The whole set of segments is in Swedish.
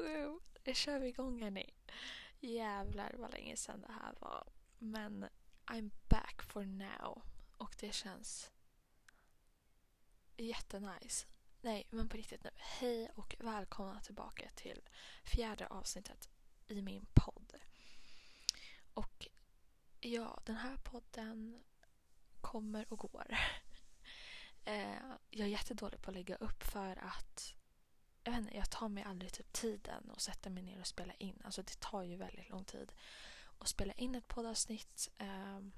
Nu kör vi igång hörni. Jävlar vad länge sedan det här var. Men I'm back for now. Och det känns jättenice. Nej, men på riktigt nu. Hej och välkomna tillbaka till fjärde avsnittet i min podd. Och ja, den här podden kommer och går. Eh, jag är jättedålig på att lägga upp för att jag, vet inte, jag tar mig aldrig typ tiden och sätter mig ner och spela in. Alltså det tar ju väldigt lång tid att spela in ett poddavsnitt. Ehm,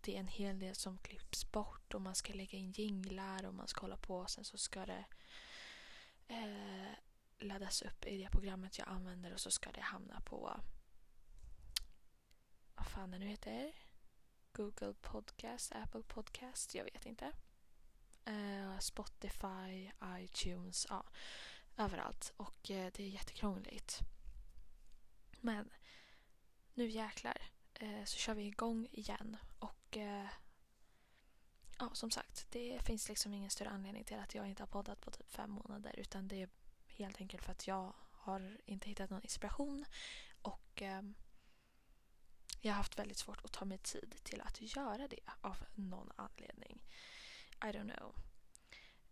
det är en hel del som klipps bort och man ska lägga in jinglar och man ska hålla på och sen så ska det eh, laddas upp i det programmet jag använder och så ska det hamna på vad fan det nu heter. Google Podcast, Apple Podcast, jag vet inte. Eh, Spotify, iTunes, ja, överallt. Och eh, det är jättekrångligt. Men nu jäklar eh, så kör vi igång igen. Och eh, ja, som sagt, det finns liksom ingen större anledning till att jag inte har poddat på typ fem månader. Utan det är helt enkelt för att jag har inte hittat någon inspiration. Och eh, jag har haft väldigt svårt att ta mig tid till att göra det av någon anledning. I don't know.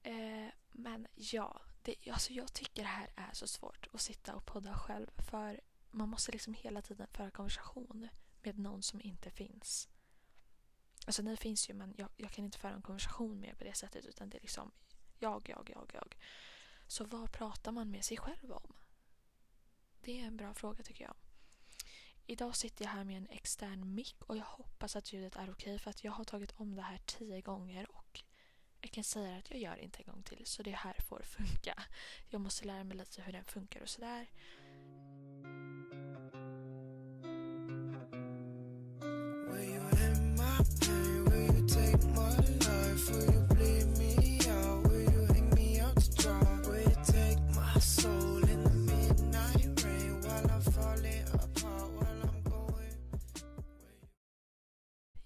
Eh, men ja, det, alltså jag tycker det här är så svårt att sitta och podda själv. För man måste liksom hela tiden föra konversation med någon som inte finns. Alltså ni finns ju men jag, jag kan inte föra en konversation med er på det sättet utan det är liksom jag, jag, jag, jag. Så vad pratar man med sig själv om? Det är en bra fråga tycker jag. Idag sitter jag här med en extern mick och jag hoppas att ljudet är okej för att jag har tagit om det här tio gånger och jag kan säga att jag gör det inte en gång till så det här får funka. Jag måste lära mig lite hur den funkar och sådär.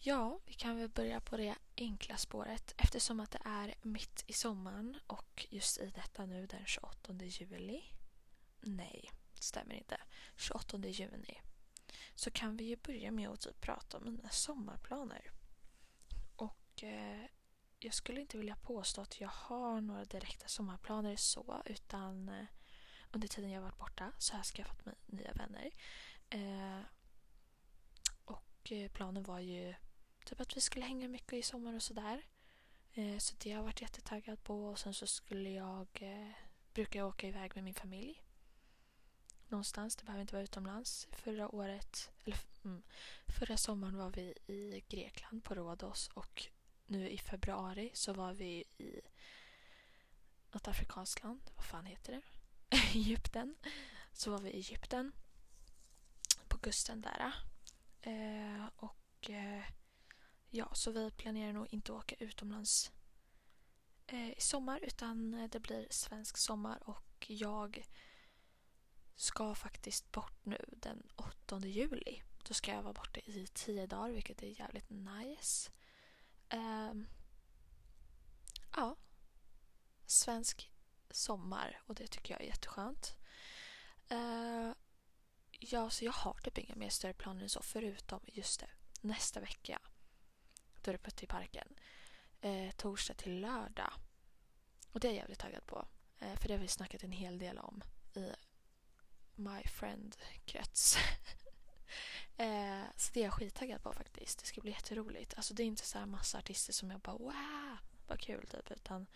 Ja, vi kan väl börja på det enkla spåret eftersom att det är mitt i sommaren och just i detta nu den 28 juli. Nej, det stämmer inte. 28 juni. Så kan vi ju börja med att typ prata om mina sommarplaner. Och eh, jag skulle inte vilja påstå att jag har några direkta sommarplaner så utan eh, under tiden jag varit borta så har jag skaffat mig nya vänner. Eh, och eh, planen var ju Typ att vi skulle hänga mycket i sommar och sådär. Eh, så det har jag varit jättetaggad på. Och sen så skulle jag... Eh, brukar jag åka iväg med min familj. Någonstans, det behöver inte vara utomlands. Förra året, eller mm, förra sommaren var vi i Grekland på Rhodos och nu i februari så var vi i något afrikanskt land. Vad fan heter det? Egypten. Så var vi i Egypten. På kusten där. Eh, och eh, Ja, så vi planerar nog inte att åka utomlands eh, i sommar utan eh, det blir svensk sommar och jag ska faktiskt bort nu den 8 juli. Då ska jag vara borta i tio dagar vilket är jävligt nice. Eh, ja, svensk sommar och det tycker jag är jätteskönt. Uh, ja, så jag har typ inga mer större planer än så förutom just det, nästa vecka då är det Putte i parken. Eh, torsdag till lördag. Och det är jag jävligt taggad på. Eh, för det har vi snackat en hel del om i My Friend-krets. eh, så det är jag skittaggad på faktiskt. Det ska bli jätteroligt. Alltså det är inte så här massa artister som jag bara wow, vad kul typ. Utan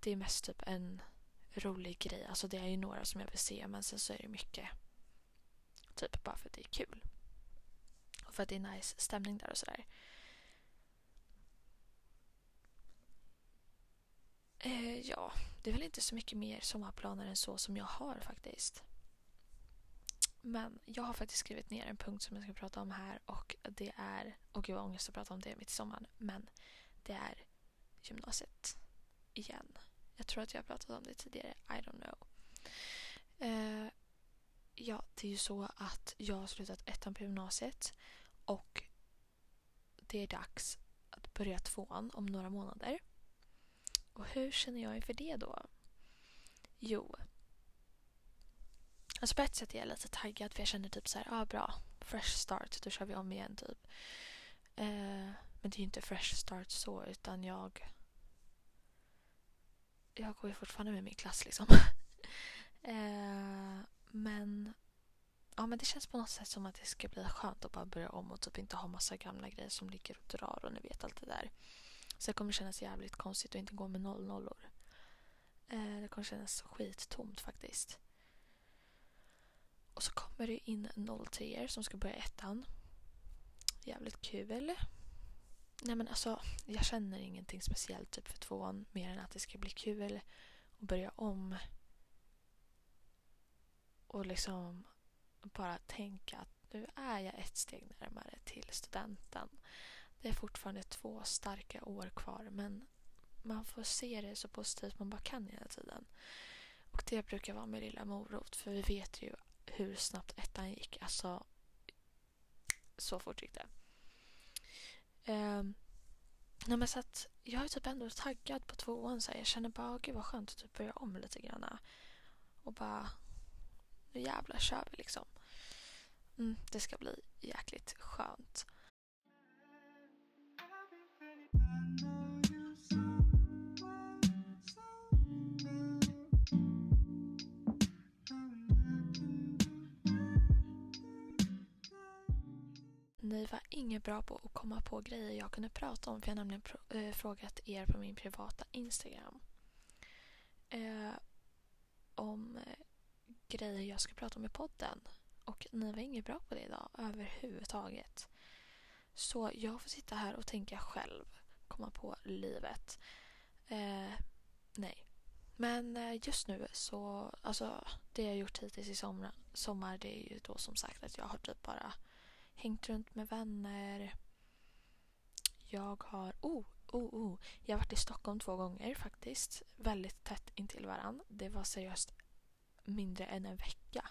det är mest typ en rolig grej. Alltså det är ju några som jag vill se men sen så är det mycket typ bara för att det är kul. Och för att det är nice stämning där och sådär. Eh, ja, det är väl inte så mycket mer sommarplaner än så som jag har faktiskt. Men jag har faktiskt skrivit ner en punkt som jag ska prata om här och det är, och gud vad ångest att prata om det mitt i sommaren, men det är gymnasiet igen. Jag tror att jag har pratat om det tidigare, I don't know. Eh, ja, det är ju så att jag har slutat ettan på gymnasiet och det är dags att börja tvåan om några månader. Och hur känner jag inför det då? Jo, Alltså på ett sätt är jag lite taggad för jag känner typ så här, ja ah, bra, fresh start, då kör vi om igen typ. Eh, men det är ju inte fresh start så utan jag jag går ju fortfarande med min klass liksom. eh, men ja, men det känns på något sätt som att det ska bli skönt att bara börja om och typ inte ha massa gamla grejer som ligger och drar och ni vet allt det där. Så det kommer kännas jävligt konstigt att inte gå med noll nollor. Eh, det kommer kännas skittomt faktiskt. Och så kommer det in 03 som ska börja ettan. Jävligt kul. Nej men alltså, jag känner ingenting speciellt typ för tvåan mer än att det ska bli kul att börja om. Och liksom bara tänka att nu är jag ett steg närmare till studenten. Det är fortfarande två starka år kvar men man får se det så positivt man bara kan hela tiden. Och det brukar vara min lilla morot för vi vet ju hur snabbt ettan gick. Alltså, så fort gick det. Um, nej men så att jag är typ ändå taggad på tvåan. Så här. Jag känner bara, gud vad skönt att typ börja om lite grann. Och bara, nu jävlar kör vi liksom. Mm, det ska bli jäkligt skönt. Ni var inget bra på att komma på grejer jag kunde prata om för jag har nämligen äh, frågat er på min privata Instagram. Äh, om äh, grejer jag ska prata om i podden. Och ni var inget bra på det idag överhuvudtaget. Så jag får sitta här och tänka själv. Komma på livet. nej. Men just nu så, alltså det jag gjort hittills i sommar, sommar det är ju då som sagt att jag har typ bara hängt runt med vänner. Jag har... Oh, oh, oh. Jag har varit i Stockholm två gånger faktiskt. Väldigt tätt intill varann. Det var seriöst mindre än en vecka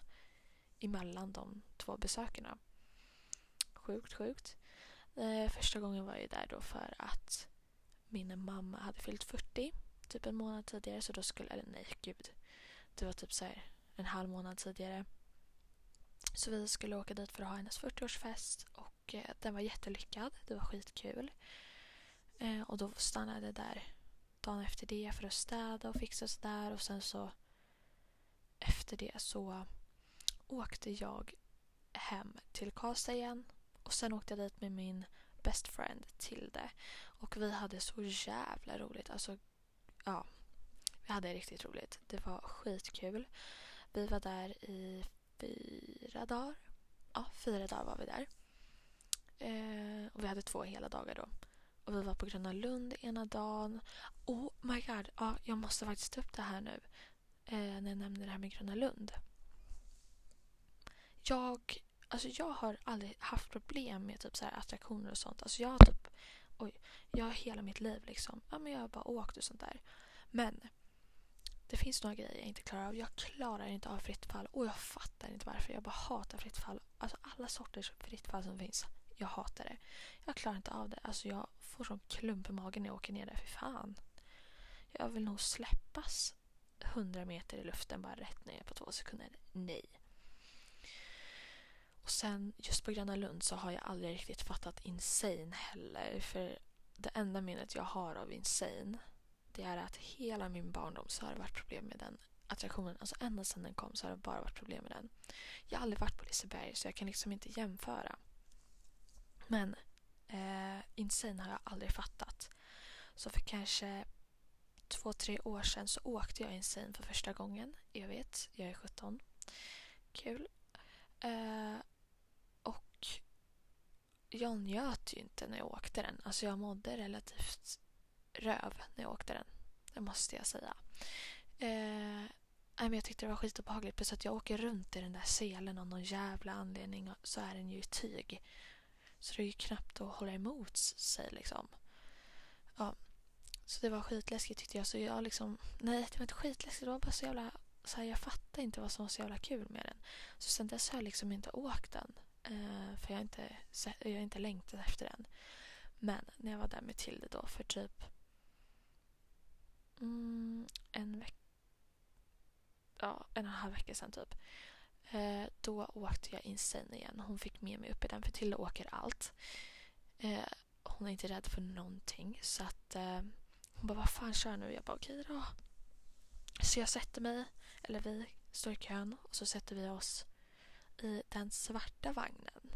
emellan de två besökerna. Sjukt, sjukt. Eh, första gången var jag där då för att min mamma hade fyllt 40 typ en månad tidigare. Så då skulle, eller nej gud. Det var typ så här en halv månad tidigare. Så vi skulle åka dit för att ha hennes 40-årsfest och eh, den var jättelyckad. Det var skitkul. Eh, och då stannade jag där dagen efter det för att städa och fixa sådär och sen så efter det så åkte jag hem till Karlstad igen och sen åkte jag dit med min best friend Tilde och vi hade så jävla roligt. Alltså, ja. Vi hade riktigt roligt. Det var skitkul. Vi var där i fyra dagar. Ja, fyra dagar var vi där. Eh, och vi hade två hela dagar då. Och vi var på Gröna Lund ena dagen. Oh my god, ja, jag måste faktiskt ta upp det här nu. Eh, när jag nämner det här med Gröna Lund. Jag, alltså jag har aldrig haft problem med typ så här attraktioner och sånt. Alltså jag har typ, oj, jag har hela mitt liv liksom. Ja men jag har bara åkt och sånt där. Men det finns några grejer jag inte klarar av. Jag klarar inte av fritt fall och jag fattar inte varför. Jag bara hatar fritt fall. Alltså alla sorters fritt fall som finns. Jag hatar det. Jag klarar inte av det. Alltså jag får sån klump i magen när jag åker ner där. För fan. Jag vill nog släppas hundra meter i luften bara rätt ner på två sekunder. Nej. Och sen just på Gröna Lund så har jag aldrig riktigt fattat Insane heller. För det enda minnet jag har av Insane det är att hela min barndom så har det varit problem med den attraktionen. Alltså ända sedan den kom så har det bara varit problem med den. Jag har aldrig varit på Liseberg så jag kan liksom inte jämföra. Men eh, Insane har jag aldrig fattat. Så för kanske två, tre år sedan så åkte jag Insane för första gången. Jag vet, jag är 17. Kul. Eh, och jag njöt ju inte när jag åkte den. Alltså jag mådde relativt röv när jag åkte den. Det måste jag säga. Eh, men jag tyckte det var skitobehagligt. Plus att jag åker runt i den där selen av någon jävla anledning så är den ju i tyg. Så det är ju knappt att hålla emot sig liksom. Ja. Så det var skitläskigt tyckte jag. Så jag liksom, nej det var inte skitläskigt. Det var bara så jävla, så här, jag fattade inte vad som var så jävla kul med den. Så sen dess har jag liksom inte åkt den. Eh, för jag har inte, jag har inte längtat efter den. Men när jag var där med Tilde då för typ mm, en vecka ja, en och en halv vecka sedan typ. Eh, då åkte jag insane igen. Hon fick med mig upp i den för Tilda åker allt. Eh, hon är inte rädd för någonting. Så att eh, hon bara, vad fan kör nu? Jag bara, okej då. Så jag sätter mig, eller vi står i kön och så sätter vi oss i den svarta vagnen.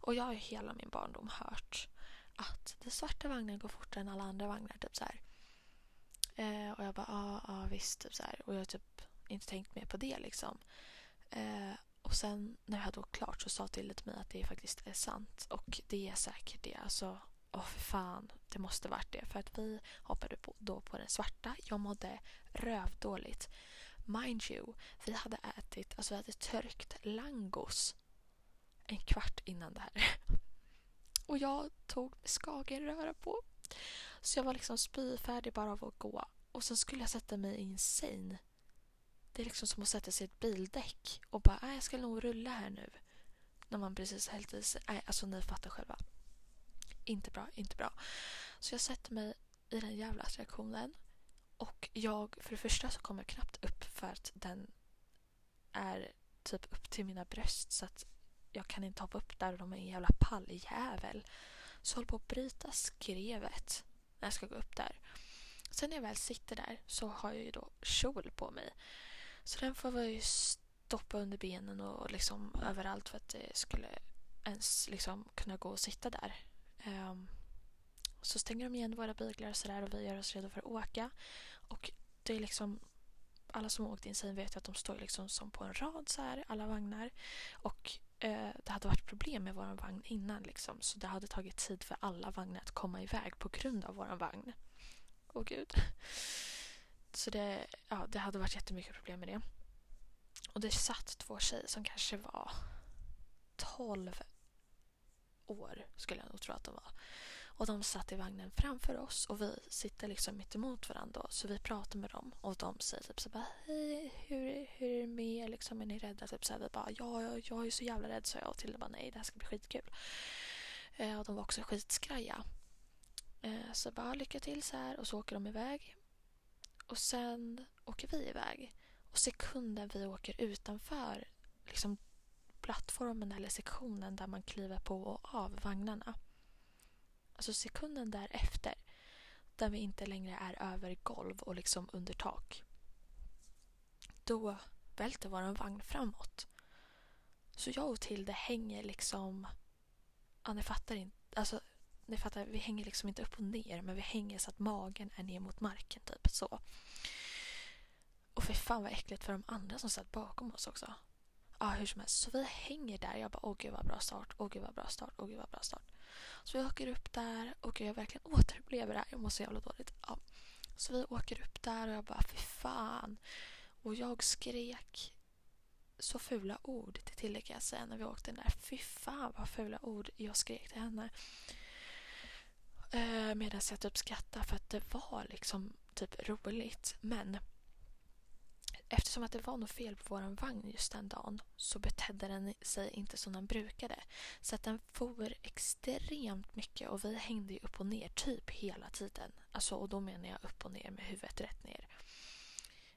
Och jag har ju hela min barndom hört att den svarta vagnen går fortare än alla andra vagnar. Typ så eh, och jag bara, ja, ja visst. Typ så här. Och jag har typ inte tänkt mer på det liksom. Eh, och sen när jag hade åkt klart så sa till mig att det faktiskt är sant. Och det är säkert det. Alltså, åh för fan, det måste varit det. För att vi hoppade på, då på den svarta. Jag mådde rövdåligt. Mind you, vi hade ätit, alltså vi hade törkt langos en kvart innan det här. Och jag tog skagenröra på. Så jag var liksom spyfärdig bara av att gå. Och sen skulle jag sätta mig i en säng. Det är liksom som att sätta sig i ett bildäck och bara, äh, jag ska nog rulla här nu. När man precis hällt i sig. Nej, alltså ni fattar själva. Inte bra, inte bra. Så jag sätter mig i den jävla attraktionen. Och jag, för det första så kommer jag knappt upp för att den är typ upp till mina bröst så att jag kan inte hoppa upp där och de är en jävla palljävel. Så jag håller på att bryta skrevet när jag ska gå upp där. Sen när jag väl sitter där så har jag ju då kjol på mig. Så den får jag ju stoppa under benen och liksom överallt för att det skulle ens liksom kunna gå och sitta där. Um, så stänger de igen våra byglar och sådär och vi gör oss redo för att åka. Och det är liksom alla som har åkt in sen vet att de står liksom som på en rad så här, alla vagnar. Och Eh, det hade varit problem med vår vagn innan liksom. Så det hade tagit tid för alla vagnar att komma iväg på grund av vår vagn. Åh gud. Så det, ja, det hade varit jättemycket problem med det. Och det satt två tjejer som kanske var 12 år skulle jag nog tro att de var. Och de satt i vagnen framför oss och vi sitter liksom mitt emot varandra. Så vi pratar med dem och de säger typ så bara hej, hur, hur är det med er? Liksom, är ni rädda? Typ så här, vi bara ja, jag, jag är så jävla rädd sa jag och till bara nej, det här ska bli skitkul. Eh, och de var också skitskraja. Eh, så bara lycka till så här och så åker de iväg. Och sen åker vi iväg. Och sekunden vi åker utanför liksom plattformen eller sektionen där man kliver på och av vagnarna Alltså sekunden därefter, där vi inte längre är över golv och liksom under tak. Då välter vår vagn framåt. Så jag och Tilde hänger liksom... Ja, ni fattar inte. Alltså, ni fattar, vi hänger liksom inte upp och ner men vi hänger så att magen är ner mot marken. typ så. Och för fan vad äckligt för de andra som satt bakom oss också. Ja, hur som helst. Så vi hänger där. Jag bara, åh gud vad bra start, åh gud vad bra start, åh gud vad bra start. Så vi åker upp där och jag verkligen återupplever det här. Jag mår så jävla dåligt. Ja. Så vi åker upp där och jag bara, fy fan. Och jag skrek så fula ord till Tilde kan jag säga när vi åkte den där. Fy fan vad fula ord jag skrek till henne. Eh, Medan jag typ skrattade för att det var liksom typ roligt. Men Eftersom att det var något fel på vår vagn just den dagen så betedde den sig inte som den brukade. Så att den for extremt mycket och vi hängde upp och ner typ hela tiden. Alltså, och då menar jag upp och ner med huvudet rätt ner.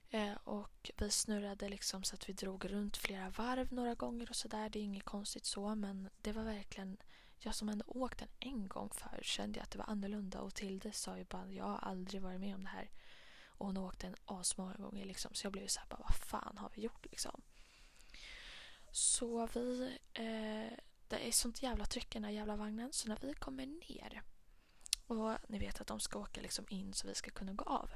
Eh, och vi snurrade liksom så att vi drog runt flera varv några gånger och sådär. Det är inget konstigt så men det var verkligen jag som ändå åkt den en gång förr kände jag att det var annorlunda och Tilde sa ju bara jag har aldrig varit med om det här. Och hon åkte en asmånga gånger liksom. Så jag blev så här bara, vad fan har vi gjort liksom? Så vi... Eh, det är sånt jävla tryck i den här jävla vagnen. Så när vi kommer ner och ni vet att de ska åka liksom in så vi ska kunna gå av.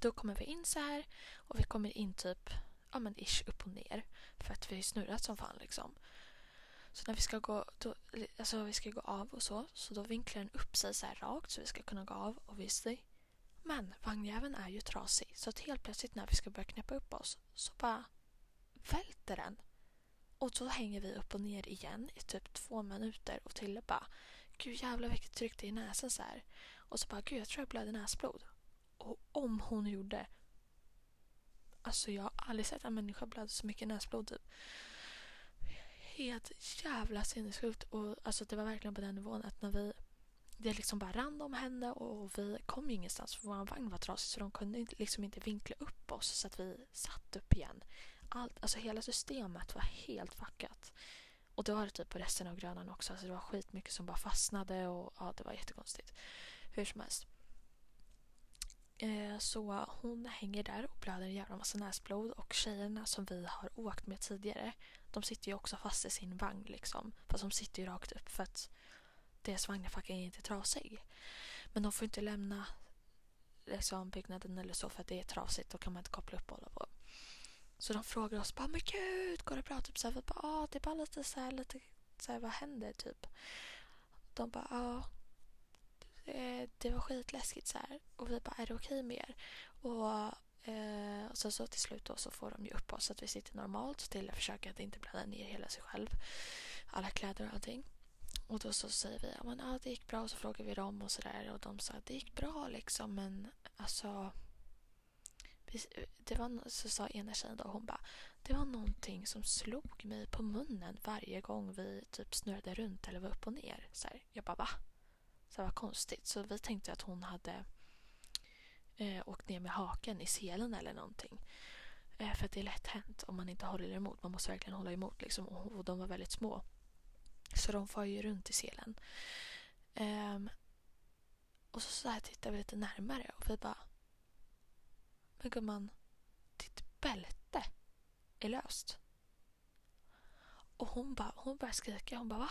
Då kommer vi in så här och vi kommer in typ ja men ish upp och ner. För att vi har snurrat som fan liksom. Så när vi ska gå, då, alltså vi ska gå av och så, så då vinklar den upp sig så här rakt så vi ska kunna gå av obviously. Men vagnjäveln är ju trasig så att helt plötsligt när vi ska börja knäppa upp oss så bara välter den. Och så hänger vi upp och ner igen i typ två minuter och till bara Gud jävlar vilket tryck det är i näsan så här. Och så bara gud jag tror jag blöder näsblod. Och om hon gjorde Alltså jag har aldrig sett en människa blöda så mycket näsblod typ. Helt jävla sinnessjukt och alltså det var verkligen på den nivån att när vi det liksom bara rann om henne och vi kom ju ingenstans för vår vagn var trasig så de kunde liksom inte vinkla upp oss så att vi satt upp igen. allt, alltså hela systemet var helt fuckat. Och det var det typ på resten av Grönan också. Alltså det var skitmycket som bara fastnade och ja, det var jättekonstigt. Hur som helst. Eh, så hon hänger där och blöder en jävla massa näsblod och tjejerna som vi har åkt med tidigare de sitter ju också fast i sin vagn liksom. Fast de sitter ju rakt upp för att deras vagn är fucking inte trasig. Men de får inte lämna liksom, byggnaden eller så för att det är trasigt. Då kan man inte koppla upp och hålla på. Så de frågar oss bara, men gud, går det bra? Typ så här, vi bara, ah, det är bara lite så här, lite så här, vad händer typ? De bara, ja, det, det var skitläskigt så här. Och vi bara, är det okej med er? Och, eh, och så, så till slut då så får de ju upp oss så att vi sitter normalt. Till att försöka att inte blanda ner hela sig själv. Alla kläder och allting. Och då så säger vi, ja men ja, det gick bra. Och så frågar vi dem och sådär. Och de sa, det gick bra liksom. Men alltså det var, så sa ena tjejen då, hon bara, det var någonting som slog mig på munnen varje gång vi typ snurrade runt eller var upp och ner. Så här, jag bara va? Så det var konstigt. Så vi tänkte att hon hade eh, åkt ner med haken i selen eller någonting. Eh, för att det är lätt hänt om man inte håller emot. Man måste verkligen hålla emot liksom. Och, och de var väldigt små. Så de far ju runt i selen. Um, och så, så här tittar vi lite närmare och vi bara men gumman, ditt bälte är löst. Och hon bara, hon börjar skrika. Hon bara va?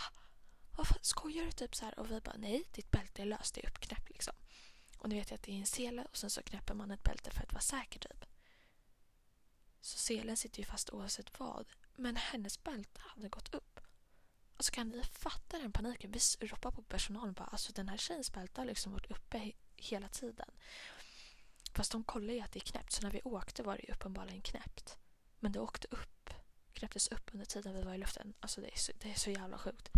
Vad fan, skojar du? Typ så här. Och vi bara nej, ditt bälte är löst. Det är uppknäppt liksom. Och nu vet jag att det är en sele och sen så knäpper man ett bälte för att vara säker typ. Så selen sitter ju fast oavsett vad. Men hennes bälte hade gått upp. Alltså kan ni fatta den paniken? Vi ropar på personalen bara alltså den här tjejens bälte har liksom varit uppe hela tiden. Fast de kollar ju att det är knäppt så när vi åkte var det ju uppenbarligen knäppt. Men det åkte upp, knäpptes upp under tiden vi var i luften. Alltså det är så, det är så jävla sjukt.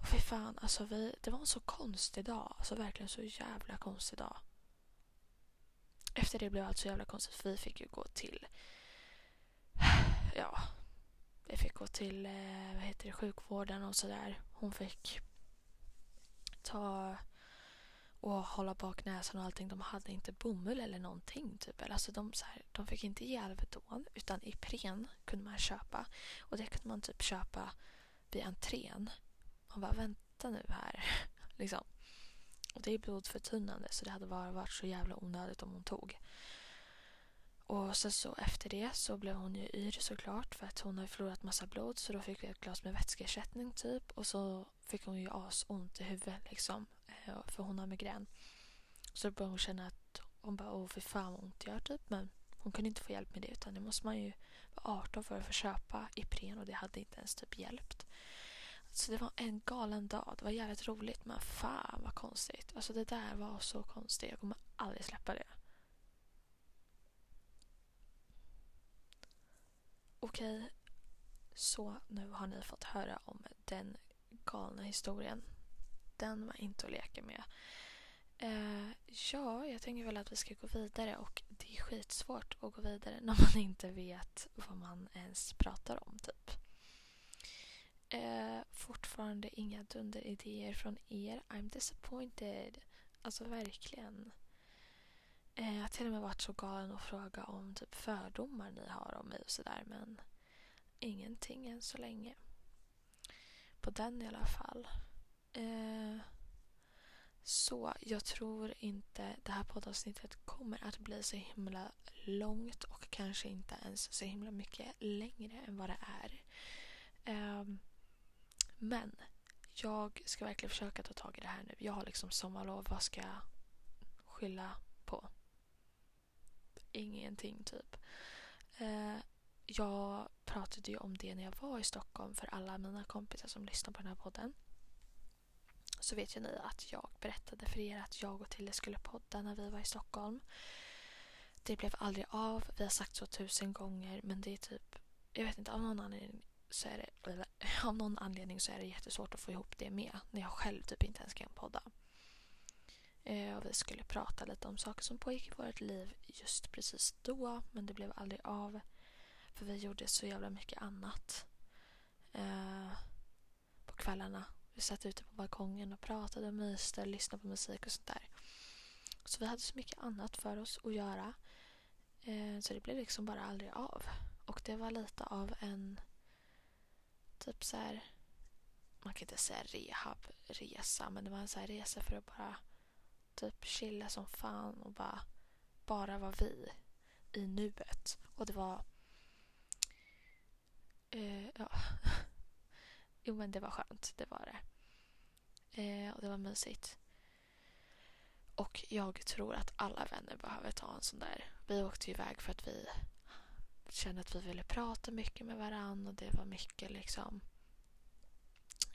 Och fy fan, alltså vi, det var en så konstig dag. Alltså verkligen så jävla konstig dag. Efter det blev allt så jävla konstigt för vi fick ju gå till ja, vi fick gå till eh, vad heter det, sjukvården och sådär. Hon fick ta och hålla bak näsan och allting. De hade inte bomull eller någonting. Typ. Alltså de, så här, de fick inte ge Alvedon utan Ipren kunde man köpa. Och det kunde man typ köpa vid entrén. Man bara vänta nu här. liksom. Och det är blodförtunnande så det hade bara varit så jävla onödigt om hon tog. Och sen så efter det så blev hon ju yr såklart för att hon har förlorat massa blod så då fick vi ett glas med vätskeersättning typ och så fick hon ju asont i huvudet liksom eh, för hon har migrän. Så då började hon känna att hon bara åh fy fan vad ont det gör typ men hon kunde inte få hjälp med det utan det måste man ju vara 18 för att få köpa Ipren och det hade inte ens typ hjälpt. Så det var en galen dag. Det var jävligt roligt men fan vad konstigt. Alltså det där var så konstigt. Jag kommer aldrig släppa det. Okej, så nu har ni fått höra om den galna historien den var inte att leka med. Uh, ja, jag tänker väl att vi ska gå vidare och det är skitsvårt att gå vidare när man inte vet vad man ens pratar om typ. Uh, fortfarande inga dunderidéer från er. I'm disappointed. Alltså verkligen. Eh, jag har till och med varit så galen och fråga om typ fördomar ni har om mig och sådär men ingenting än så länge. På den i alla fall. Eh, så jag tror inte det här poddavsnittet kommer att bli så himla långt och kanske inte ens så himla mycket längre än vad det är. Eh, men jag ska verkligen försöka ta tag i det här nu. Jag har liksom sommarlov. Vad ska jag skylla? Ingenting typ. Eh, jag pratade ju om det när jag var i Stockholm för alla mina kompisar som lyssnar på den här podden så vet ju ni att jag berättade för er att jag och Tille skulle podda när vi var i Stockholm. Det blev aldrig av. Vi har sagt så tusen gånger men det är typ, jag vet inte, av någon anledning så är det, eller, av någon anledning så är det jättesvårt att få ihop det med när jag själv typ inte ens kan podda. Eh, och vi skulle prata lite om saker som pågick i vårt liv just precis då men det blev aldrig av. För vi gjorde så jävla mycket annat eh, på kvällarna vi satt ute på balkongen och pratade och myste, lyssnade på musik och sånt där. Så vi hade så mycket annat för oss att göra. Eh, så det blev liksom bara aldrig av. Och det var lite av en typ så här man kan inte säga rehabresa men det var en så här resa för att bara typ chilla som fan och bara bara vara vi i nuet. Och det var eh, ja jo men det var skönt, det var det. Eh, och det var mysigt. Och jag tror att alla vänner behöver ta en sån där. Vi åkte iväg för att vi kände att vi ville prata mycket med varandra och det var mycket liksom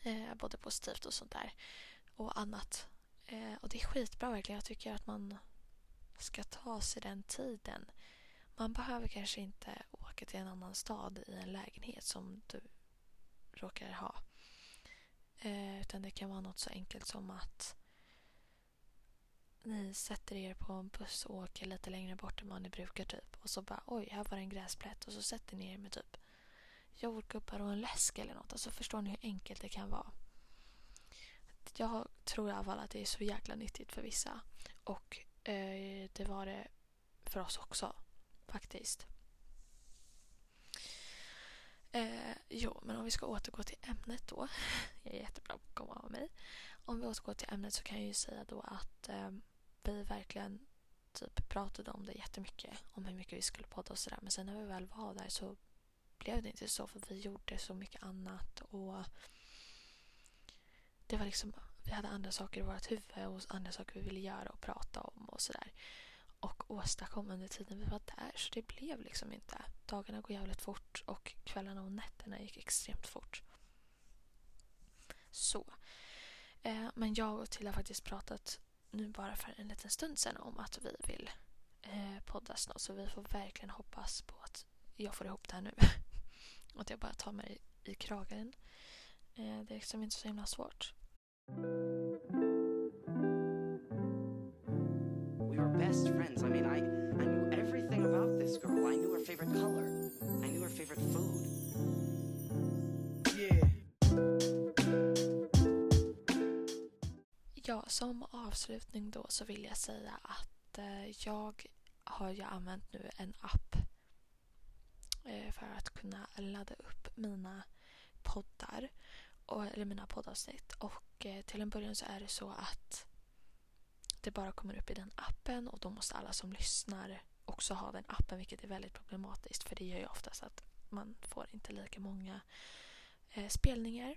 eh, både positivt och sånt där och annat. Eh, och det är skitbra verkligen. Jag tycker att man ska ta sig den tiden. Man behöver kanske inte åka till en annan stad i en lägenhet som du råkar ha. Eh, utan det kan vara något så enkelt som att ni sätter er på en buss och åker lite längre bort än vad ni brukar typ. Och så bara oj, här var det en gräsplätt. Och så sätter ni er med typ jordgubbar och en läsk eller något. Alltså förstår ni hur enkelt det kan vara? Jag tror i alla fall att det är så jäkla nyttigt för vissa. Och eh, det var det för oss också faktiskt. Eh, jo, men om vi ska återgå till ämnet då. Jag är jättebra på att komma av mig. Om vi återgår till ämnet så kan jag ju säga då att eh, vi verkligen typ pratade om det jättemycket. Om hur mycket vi skulle podda och sådär. Men sen när vi väl var där så blev det inte så för vi gjorde så mycket annat och det var liksom vi hade andra saker i vårt huvud och andra saker vi ville göra och prata om och sådär. Och åstadkom under tiden vi var där. Så det blev liksom inte. Dagarna går jävligt fort och kvällarna och nätterna gick extremt fort. Så. Eh, men jag och Till har faktiskt pratat nu bara för en liten stund sedan om att vi vill eh, podda snart. Så vi får verkligen hoppas på att jag får ihop det här nu. och att jag bara tar mig i kragen. Eh, det är liksom inte så himla svårt. We were best friends. I mean, I, I knew everything about this girl. I knew her favorite color. I knew her favorite food. Yeah. Ja, som avslutning då så vill jag säga att eh, jag har ju använt nu en app eh, för att kunna ladda upp mina poddar, och, eller mina poddavsnitt. Och eh, till en början så är det så att det bara kommer upp i den appen och då måste alla som lyssnar också ha den appen vilket är väldigt problematiskt för det gör ju oftast att man får inte lika många eh, spelningar.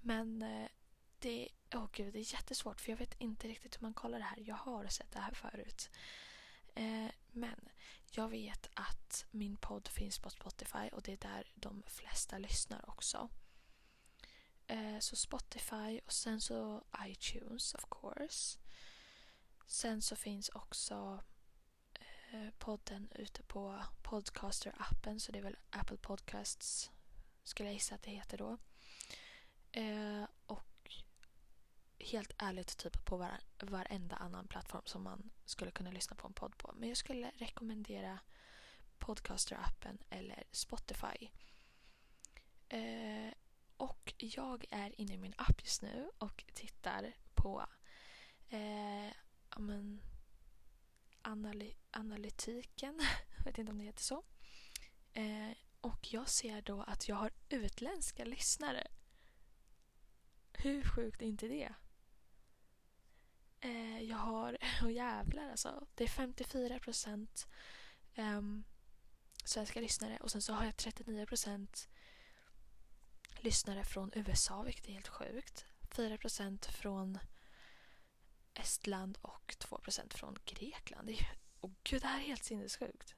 Men eh, det, oh gud, det är jättesvårt för jag vet inte riktigt hur man kollar det här. Jag har sett det här förut. Eh, men jag vet att min podd finns på Spotify och det är där de flesta lyssnar också. Eh, så Spotify och sen så iTunes of course. Sen så finns också eh, podden ute på Podcaster-appen så det är väl Apple Podcasts skulle jag gissa att det heter då. Eh, och helt ärligt typ på var, varenda annan plattform som man skulle kunna lyssna på en podd på. Men jag skulle rekommendera Podcaster-appen eller Spotify. Eh, och jag är inne i min app just nu och tittar på eh, men, analy analytiken. jag vet inte om det heter så. Eh, och jag ser då att jag har utländska lyssnare. Hur sjukt är inte det? Eh, jag har, och jävlar alltså, det är 54 procent ehm, svenska lyssnare och sen så har jag 39 procent lyssnare från USA, vilket är helt sjukt. 4 från Estland och 2 från Grekland. Det är, oh gud, det här är helt sinnessjukt.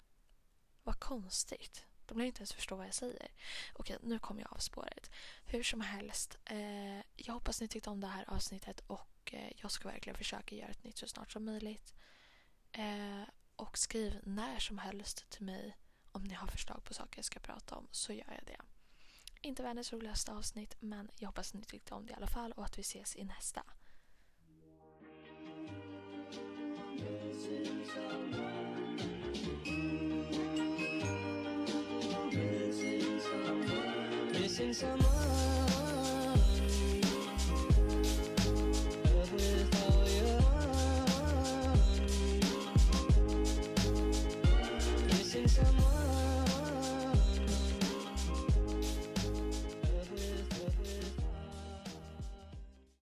Vad konstigt. De lär inte ens förstå vad jag säger. Okej, nu kommer jag av spåret. Hur som helst, eh, jag hoppas ni tyckte om det här avsnittet och eh, jag ska verkligen försöka göra ett nytt så snart som möjligt. Eh, och skriv när som helst till mig om ni har förslag på saker jag ska prata om så gör jag det. Inte världens roligaste avsnitt men jag hoppas ni tyckte om det i alla fall och att vi ses i nästa. Missing someone